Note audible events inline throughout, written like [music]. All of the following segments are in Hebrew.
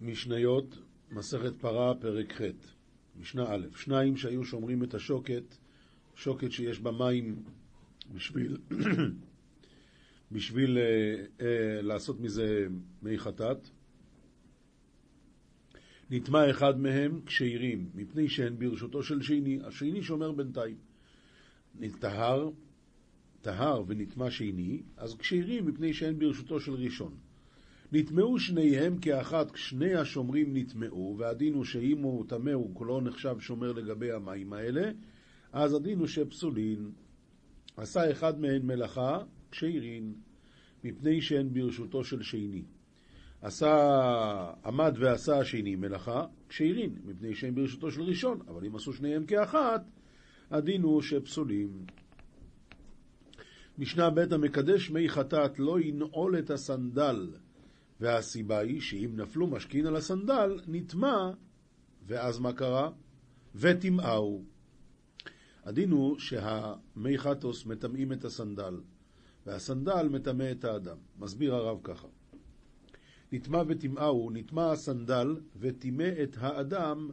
משניות, מסכת פרה, פרק ח', משנה א', שניים שהיו שומרים את השוקת, שוקת שיש בה מים בשביל, [coughs] בשביל אה, אה, לעשות מזה מי חטאת. נטמע אחד מהם כשירים, מפני שהן ברשותו של שני, השני שומר בינתיים. נטהר, טהר ונטמע שני, אז כשירים מפני שהן ברשותו של ראשון. נטמעו שניהם כאחת, שני השומרים נטמעו, והדין הוא שאם הוא טמא הוא כולו נחשב שומר לגבי המים האלה, אז הדין הוא שפסולין. עשה אחד מהן מלאכה, כשירין, מפני שהן ברשותו של שני. עשה, עמד ועשה השני מלאכה, כשירין, מפני שהן ברשותו של ראשון, אבל אם עשו שניהם כאחת, הדין הוא שפסולים. משנה ב' המקדש מי חטאת לא ינעול את הסנדל והסיבה היא שאם נפלו משכין על הסנדל, נטמע, ואז מה קרה? וטמאו. הדין הוא שהמי חטוס מטמאים את הסנדל, והסנדל מטמא את האדם. מסביר הרב ככה: נטמע וטמאו, נטמע הסנדל וטימא את האדם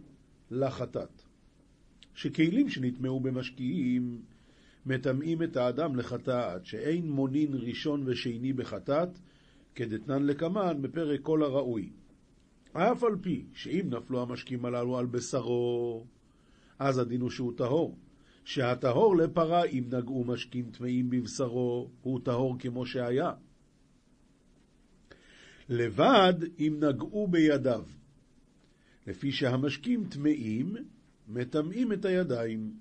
לחטאת. שכלים שנטמעו במשקיעים מטמאים את האדם לחטאת, שאין מונין ראשון ושני בחטאת, כדתנן לקמן בפרק כל הראוי. אף על פי שאם נפלו המשקים הללו על בשרו, אז הדין הוא שהוא טהור. שהטהור לפרה אם נגעו משקים טמאים בבשרו, הוא טהור כמו שהיה. לבד אם נגעו בידיו. לפי שהמשקים טמאים, מטמאים את הידיים.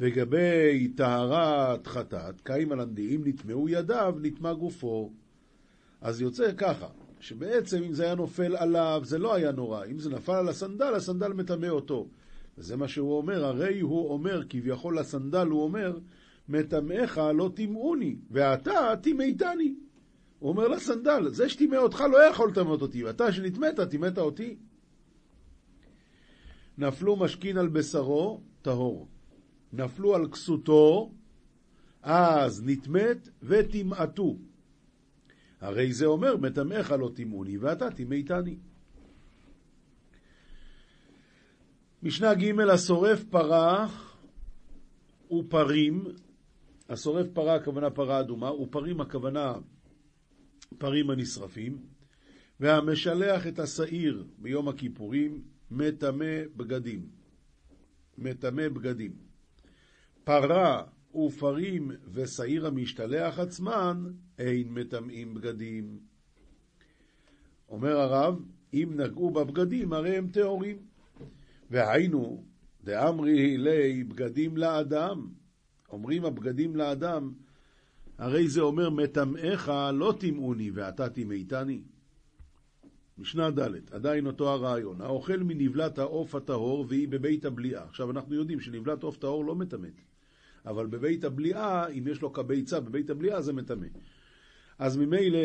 לגבי טהרת חטאת, קיים על הנדיעים נטמעו ידיו, נטמע גופו. אז יוצא ככה, שבעצם אם זה היה נופל עליו, זה לא היה נורא. אם זה נפל על הסנדל, הסנדל מטמא אותו. וזה מה שהוא אומר, הרי הוא אומר, כביכול לסנדל הוא אומר, מטמאיך לא טימאוני, ואתה טימאיתני. הוא אומר לסנדל, זה שטימא אותך לא יכול לטמאות אותי, ואתה שנטמאת, טימאת אותי. נפלו משכין על בשרו, טהור. נפלו על כסותו, אז נטמאת וטמאתו. הרי זה אומר, מטמאיך לא טימאוני ואתה טימאיתני. משנה ג' השורף פרה ופרים, השורף פרה הכוונה פרה אדומה, ופרים הכוונה פרים הנשרפים, והמשלח את השעיר ביום הכיפורים, מטמא בגדים. מטמא בגדים. פרה ופרים ושעיר המשתלח עצמן, אין מטמאים בגדים. אומר הרב, אם נגעו בבגדים, הרי הם טהורים. והיינו, דאמרי לי בגדים לאדם, אומרים הבגדים לאדם, הרי זה אומר מטמאיך לא טימאוני ואתה טימאיתני. משנה ד', עדיין אותו הרעיון, האוכל מנבלת העוף הטהור והיא בבית הבליעה. עכשיו אנחנו יודעים שנבלת עוף טהור לא מטמאת. אבל בבית הבליעה, אם יש לו כביצה בבית הבליעה, זה מטמא. אז ממילא,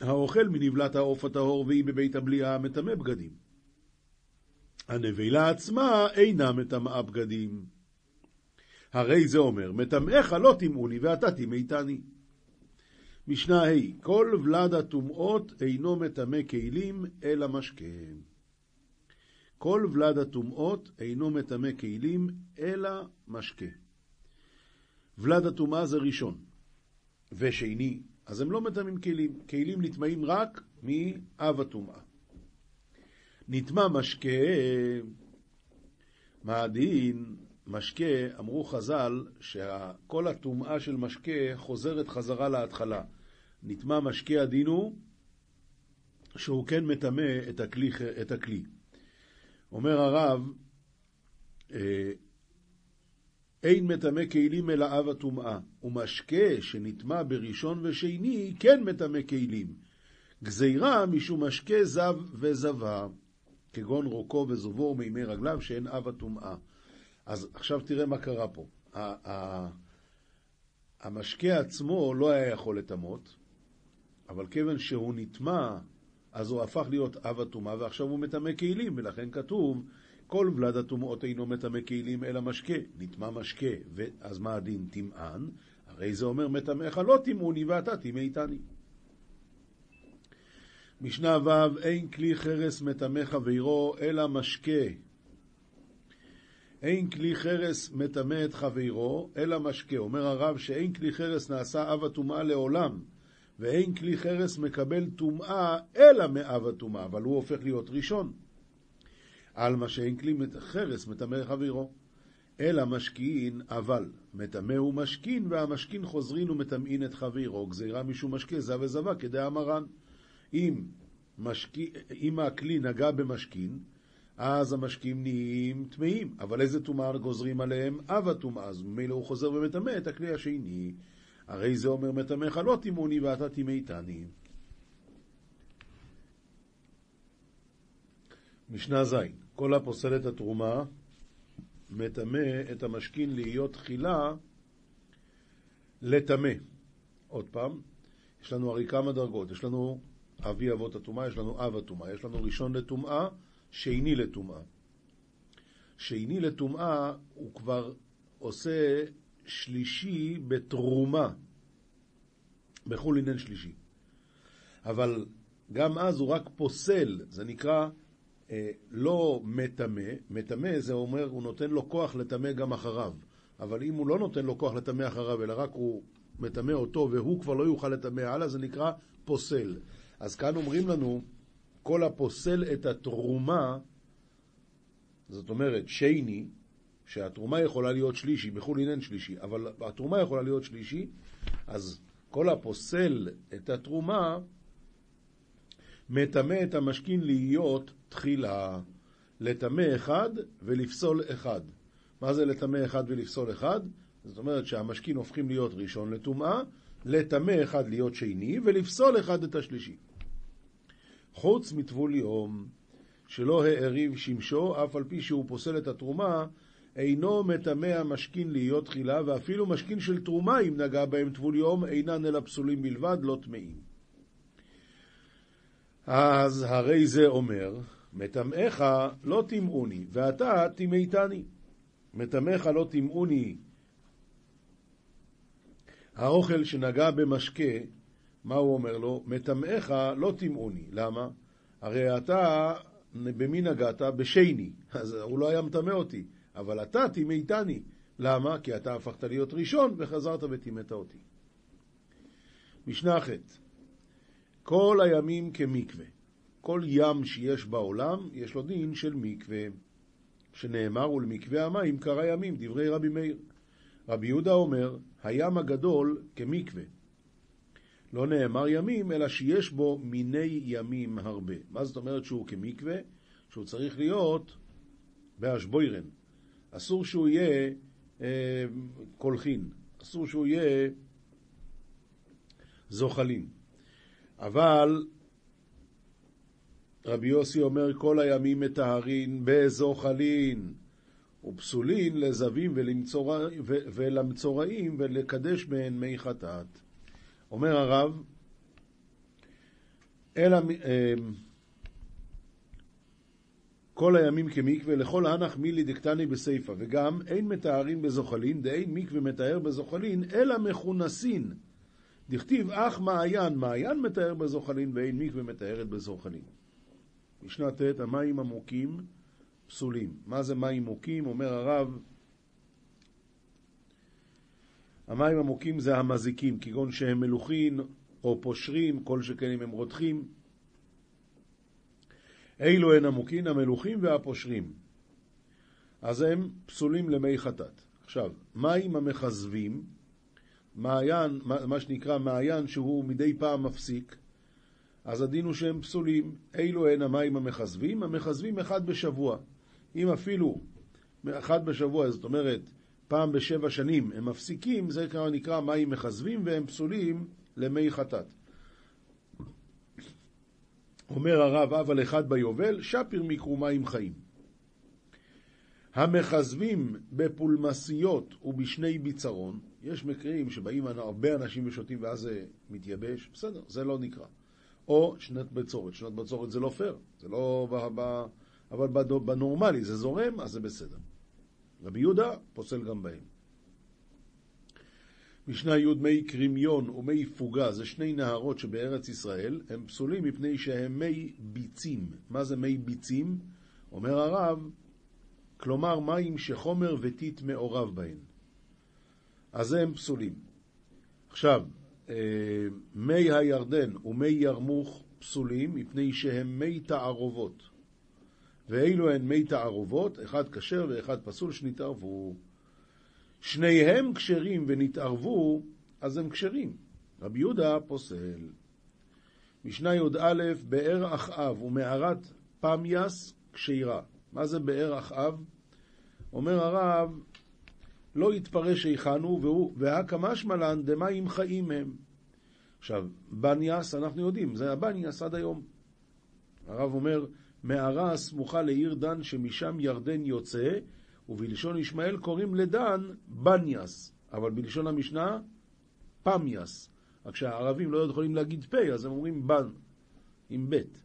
האוכל מנבלת העוף הטהור והיא בבית הבליעה מטמא בגדים. הנבלה עצמה אינה מטמאה בגדים. הרי זה אומר, מטמאיך לא טימאוני ואתה טימאיתני. משנה ה' כל ולד הטומאות אינו מטמא כלים אלא משקה. כל ולד הטומאות אינו מטמא כלים אלא משקה. ולד הטומאה זה ראשון, ושני, אז הם לא מטמאים כלים. כלים נטמאים רק מאב הטומאה. נטמא משקה, מה הדין? משקה, אמרו חז"ל, שכל הטומאה של משקה חוזרת חזרה להתחלה. נטמא משקה הדין הוא שהוא כן מטמא את. את הכלי. אומר הרב, אה, אין מטמא כלים אלא אב הטומאה, ומשקה שנטמא בראשון ושני כן מטמא כלים. גזירה משום משקה זב וזבה, כגון רוקו וזובו ומימי רגליו שאין אב הטומאה. אז עכשיו תראה מה קרה פה. המשקה עצמו לא היה יכול לטמאות, אבל כיוון שהוא נטמא, אז הוא הפך להיות אב הטומאה, ועכשיו הוא מטמא כלים, ולכן כתוב כל ולד הטומאות אינו מטמא כלים אלא משקה, נטמא משקה, אז מה הדין טמאן? הרי זה אומר מטמאיך לא טימאוני ואתה טימאיתני. משנה ו' אין כלי חרס מטמא חברו, אלא משקה. אין כלי חרס מטמא את חברו, אלא משקה. אומר הרב שאין כלי חרס נעשה אב הטומאה לעולם, ואין כלי חרס מקבל טומאה, אלא מאב הטומאה, אבל הוא הופך להיות ראשון. על מה שאין כלי חרס מטמא חברו. אלא משכין, אבל מטמא הוא משכין, והמשכין חוזרין ומטמאין את חברו, גזירה משום משקה, זב וזבה, כדאמרן. אם, משקי, אם הכלי נגע במשכין, אז המשקים נהיים טמאים. אבל איזה טומאה גוזרים עליהם? אב הטומאה. אז ממילא הוא חוזר ומטמא את הכלי השני. הרי זה אומר מטמאך לא טימוני ואתה טימאיתני. משנה ז' כל הפוסל את התרומה מטמא את המשכין להיות תחילה לטמא. עוד פעם, יש לנו הרי כמה דרגות, יש לנו אבי אבות הטומאה, יש לנו אב הטומאה, יש לנו ראשון לטומאה, שני לטומאה. שני לטומאה הוא כבר עושה שלישי בתרומה, בכל עניין שלישי. אבל גם אז הוא רק פוסל, זה נקרא לא מטמא, מטמא זה אומר הוא נותן לו כוח לטמא גם אחריו. אבל אם הוא לא נותן לו כוח לטמא אחריו, אלא רק הוא מטמא אותו והוא כבר לא יוכל לטמא הלאה, זה נקרא פוסל. אז כאן אומרים לנו, כל הפוסל את התרומה, זאת אומרת, שייני, שהתרומה יכולה להיות שלישי, בחו"ל עניין שלישי, אבל התרומה יכולה להיות שלישי, אז כל הפוסל את התרומה, מטמא את המשכין להיות תחילה. לטמא אחד ולפסול אחד. מה זה לטמא אחד ולפסול אחד? זאת אומרת שהמשכין הופכים להיות ראשון לטומאה, לטמא אחד להיות שני, ולפסול אחד את השלישי. חוץ מטבול יום, שלא העריב שמשו, אף על פי שהוא פוסל את התרומה, אינו מטמא המשכין להיות תחילה, ואפילו משכין של תרומה, אם נגע בהם טבול יום, אינן אלא פסולים בלבד, לא טמאים. אז הרי זה אומר, מטמאיך לא טימאוני, ואתה טימאיתני. מטמאיך לא טימאוני, האוכל שנגע במשקה, מה הוא אומר לו? מטמאיך לא טימאוני. למה? הרי אתה, במי נגעת? בשני. אז הוא לא היה מטמא אותי. אבל אתה טימאיתני. למה? כי אתה הפכת להיות ראשון וחזרת וטימאת אותי. משנה ח' כל הימים כמקווה. כל ים שיש בעולם, יש לו דין של מקווה. שנאמר, ולמקווה המים קרא ימים, דברי רבי מאיר. רבי יהודה אומר, הים הגדול כמקווה. לא נאמר ימים, אלא שיש בו מיני ימים הרבה. מה זאת אומרת שהוא כמקווה? שהוא צריך להיות באשבוירן. אסור שהוא יהיה אה, קולחין, אסור שהוא יהיה זוחלין. אבל רבי יוסי אומר כל הימים מטהרין בזוחלין ופסולין לזבים ולמצורע, ולמצורעים ולקדש בהן מי חטאת. אומר הרב, אלא אה, כל הימים כמקווה, לכל הנח מילי דקטני בסיפא, וגם אין מטהרין בזוחלין, דאין מקווה מטהר בזוחלין, אלא מכונסין. דכתיב אך מעיין, מעיין מטהר בזוחלין, ואין מקווה מטהרת בזוחלין. משנה ט', המים עמוקים פסולים. מה זה מים מוקים? אומר הרב, המים עמוקים זה המזיקים, כגון שהם מלוכין או פושרים, כל שכן אם הם רותחים. אילו הן עמוקין, המלוכים והפושרים. אז הם פסולים למי חטאת. עכשיו, מים המכזבים, מעיין, מה שנקרא מעיין שהוא מדי פעם מפסיק, אז הדין הוא שהם פסולים. אילו הן המים המכזבים? המכזבים אחד בשבוע. אם אפילו אחד בשבוע, זאת אומרת, פעם בשבע שנים הם מפסיקים, זה נקרא מים מכזבים והם פסולים למי חטאת. אומר הרב, אבל אחד ביובל, שפיר מקרו מים חיים. המכזבים בפולמסיות ובשני ביצרון, יש מקרים שבאים הרבה אנשים ושותים ואז זה מתייבש, בסדר, זה לא נקרא. או שנת בצורת. שנת בצורת זה לא פייר, זה לא... ב, ב, אבל בנורמלי זה זורם, אז זה בסדר. רבי יהודה פוסל גם בהם. משנה י' מי קרימיון ומי פוגה, זה שני נהרות שבארץ ישראל, הם פסולים מפני שהם מי ביצים. מה זה מי ביצים? אומר הרב, כלומר מים שחומר וטיט מעורב בהן. אז הם פסולים. עכשיו, אה, מי הירדן ומי ירמוך פסולים מפני שהם מי תערובות. ואילו הן מי תערובות, אחד כשר ואחד פסול שנתערבו. שניהם כשרים ונתערבו, אז הם כשרים. רבי יהודה פוסל. משנה י"א, באר אחאב ומערת פמיאס כשירה. מה זה באר אחאב? אומר הרב, לא יתפרש היכן הוא, והקמשמע לן דמים חיים הם. עכשיו, בניאס, אנחנו יודעים, זה הבניאס עד היום. הרב אומר, מערה הסמוכה לעיר דן שמשם ירדן יוצא, ובלשון ישמעאל קוראים לדן בניאס, אבל בלשון המשנה פמיאס. רק שהערבים לא יכולים להגיד פה, אז הם אומרים בן, עם בית.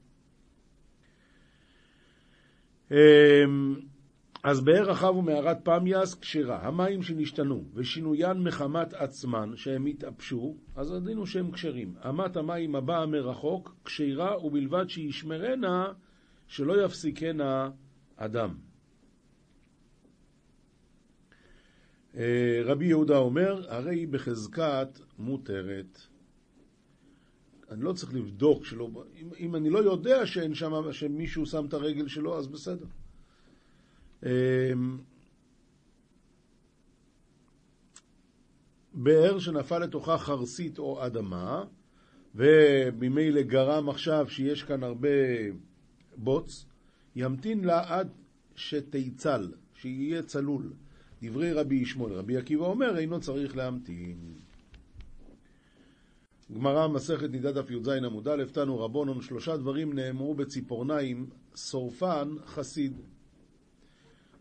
אז באר רחב ומערת פמיאס כשרה. המים שנשתנו ושינוין מחמת עצמן, שהם התאפשו, אז הדין הוא שהם כשרים. אמת המים הבאה מרחוק, כשרה ובלבד שישמרנה, שלא יפסיקנה אדם. אה, רבי יהודה אומר, הרי היא בחזקת מותרת. אני לא צריך לבדוק שלא... אם, אם אני לא יודע שאין שם, שמישהו שם את הרגל שלו, אז בסדר. אמ, באר שנפל לתוכה חרסית או אדמה, וממילא גרם עכשיו שיש כאן הרבה בוץ, ימתין לה עד שתיצל, שיהיה צלול. דברי רבי ישמעאל. רבי עקיבא אומר, אינו צריך להמתין. גמרא, מסכת נידה דף י"ז עמוד א', תנו רבונון, שלושה דברים נאמרו בציפורניים, שורפן, חסיד.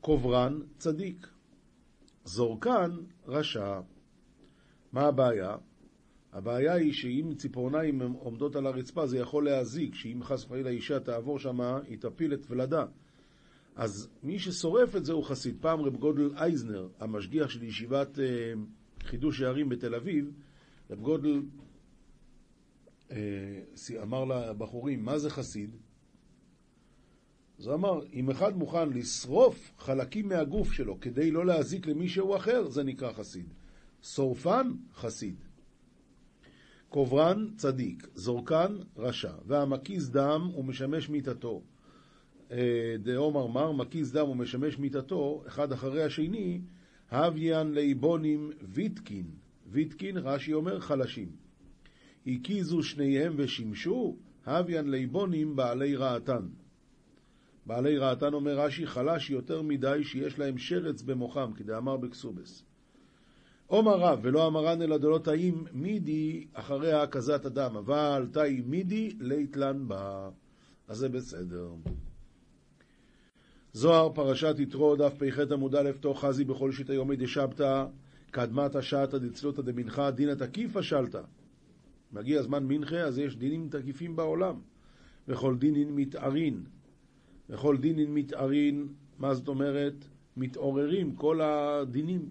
קוברן, צדיק. זורקן, רשע. מה הבעיה? הבעיה היא שאם ציפורניים עומדות על הרצפה זה יכול להזיק, שאם חס וחלילה אישה תעבור שמה, היא תפיל את ולדה. אז מי ששורף את זה הוא חסיד. פעם רב גודל אייזנר, המשגיח של ישיבת אה, חידוש הערים בתל אביב, רב גודל אה, אמר לבחורים, מה זה חסיד? אז הוא אמר, אם אחד מוכן לשרוף חלקים מהגוף שלו כדי לא להזיק למישהו אחר, זה נקרא חסיד. שורפן, חסיד. קוברן, צדיק. זורקן, רשע. והמקיז דם ומשמש מיתתו. אה, דעומר מר, מקיז דם ומשמש מיתתו, אחד אחרי השני, הוויאן ליבונים ויטקין. ויטקין, רש"י אומר, חלשים. הקיזו שניהם ושימשו, הוויאן ליבונים בעלי רעתן. בעלי רעתן אומר רש"י חלש יותר מדי שיש להם שרץ במוחם, כדאמר בקסובס. עומר רב ולא אמרן אלא דלא תאים מידי אחרי הקזת הדם, אבל תאי מידי ליתלן בה. אז זה בסדר. זוהר, פרשת יתרו, דף פ"ח עמוד א', תוך חזי בכל שיטה יומי דשבתא, קדמת שעתא דצלותא דמנחה, דינא תקיפא שלתא. מגיע זמן מנחה, אז יש דינים תקיפים בעולם. וכל דינין מתארין. וכל דינין מתארין, מה זאת אומרת? מתעוררים כל הדינים.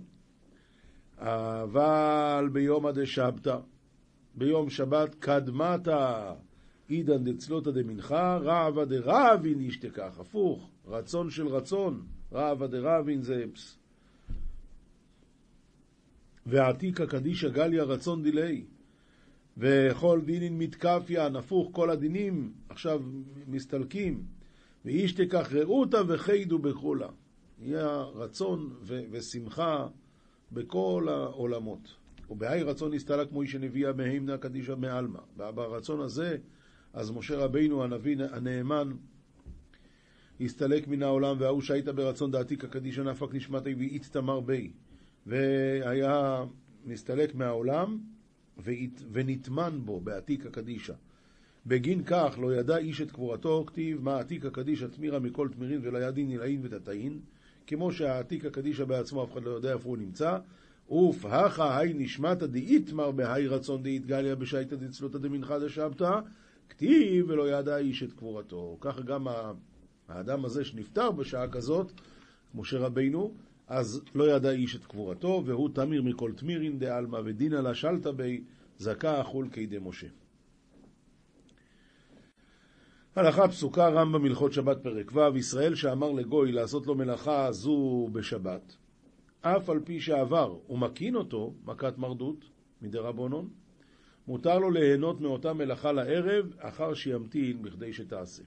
אבל ביום דשבתא, ביום שבת קדמתא עידן דצלותא דמנחה, רעבא דרבין ישתכח, הפוך, רצון של רצון, רעבא דרבין זה פס. ועתיקא קדישא גליה רצון דילי, וכל דינין מתקפיה, נפוך כל הדינים עכשיו מסתלקים, וישתכח רעותא וחידו בכולה. יהיה רצון ו- ושמחה בכל העולמות. ובהאי רצון נסתלה כמו איש הנביאה מהימנה קדישא מעלמא. ברצון הזה, אז משה רבינו הנביא הנאמן הסתלק מן העולם, וההוא שהיית ברצון דעתי כקדישא נפק נשמתי ואית תמר בי. והיה מסתלק מהעולם ונטמן בו בעתיקא קדישא. בגין כך לא ידע איש את קבורתו, כתיב מה עתיקא קדישא תמירה מכל תמירין ולא ידין נלאין ותתאין, כמו שהעתיקא קדישא בעצמו אף אחד לא יודע איפה הוא נמצא, אוף הכא היי נשמתא דאיתמר בהאי רצון דאיתגליה בשייתא דצלותא דמנחה דשבתא, כתיב ולא ידע איש את קבורתו. ככה גם האדם הזה שנפטר בשעה כזאת, משה רבינו, אז לא ידע איש את קבורתו, והוא תמיר מכל תמירין דעלמא ודינא לה שלתא בי זכה אכול כידי משה. הלכה פסוקה, רמב"ם הלכות שבת פרק ו', ישראל שאמר לגוי לעשות לו מלאכה זו בשבת, אף על פי שעבר ומקין אותו, מכת מרדות, מדי רבונון, מותר לו ליהנות מאותה מלאכה לערב, אחר שימתין בכדי שתעשה.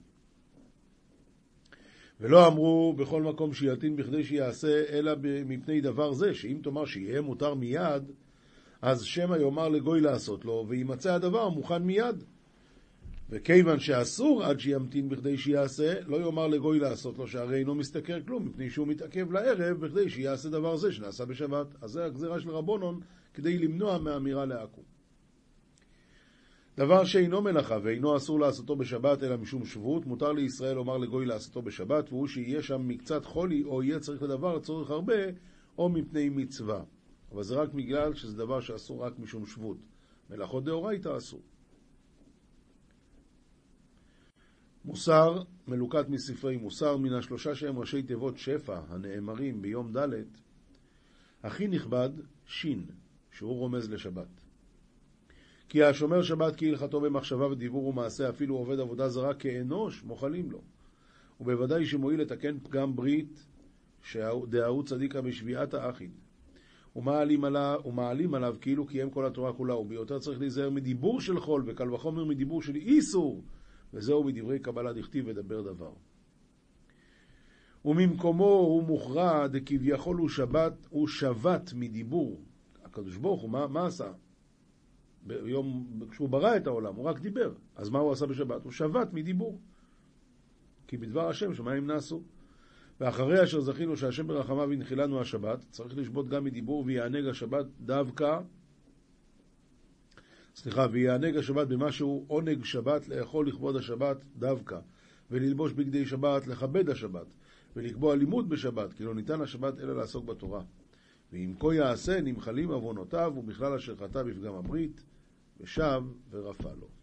ולא אמרו בכל מקום שיתין בכדי שיעשה, אלא מפני דבר זה, שאם תאמר שיהיה מותר מיד, אז שמא יאמר לגוי לעשות לו, וימצא הדבר מוכן מיד. וכיוון שאסור עד שימתין בכדי שיעשה, לא יאמר לגוי לעשות לו, שהרי אינו משתכר כלום, מפני שהוא מתעכב לערב בכדי שיעשה דבר זה שנעשה בשבת. אז זה הגזירה של רבונון כדי למנוע מאמירה לעכו. דבר שאינו מלאכה ואינו אסור לעשותו בשבת אלא משום שבות, מותר לישראל לומר לגוי לעשותו בשבת, והוא שיהיה שם מקצת חולי, או יהיה צריך לדבר לצורך הרבה, או מפני מצווה. אבל זה רק בגלל שזה דבר שאסור רק משום שבות. מלאכות דאורייתא אסור. מוסר, מלוקט מספרי מוסר, מן השלושה שהם ראשי תיבות שפע, הנאמרים ביום ד', הכי נכבד, שין, שהוא רומז לשבת. כי השומר שבת כהלכתו במחשבה ודיבור ומעשה, אפילו עובד עבודה זרה כאנוש, מוחלים לו. ובוודאי שמועיל לתקן פגם ברית, דההוא צדיקה בשביעת האחיד. ומעלים עליו, ומעלים עליו כאילו קיים כל התורה כולה, וביותר צריך להיזהר מדיבור של חול, וקל וחומר מדיבור של איסור, וזהו מדברי קבלה דכתיב ודבר דבר. וממקומו הוא מוכרע דכביכול הוא שבת, הוא שבת מדיבור. הקדוש ברוך הוא, מה, מה עשה? ביום, כשהוא ברא את העולם, הוא רק דיבר. אז מה הוא עשה בשבת? הוא שבת מדיבור. כי בדבר השם שמיים נעשו. ואחרי אשר זכינו שהשם ברחמיו ינחילנו השבת, צריך לשבות גם מדיבור ויענג השבת דווקא, סליחה, ויענג השבת במשהו עונג שבת לאכול לכבוד השבת דווקא, וללבוש בגדי שבת לכבד השבת, ולקבוע לימוד בשבת, כי לא ניתן השבת אלא לעסוק בתורה. ואם כה יעשה, נמחלים עוונותיו, ובכלל אשר חטא בפגם הברית, ושב ורפא לו.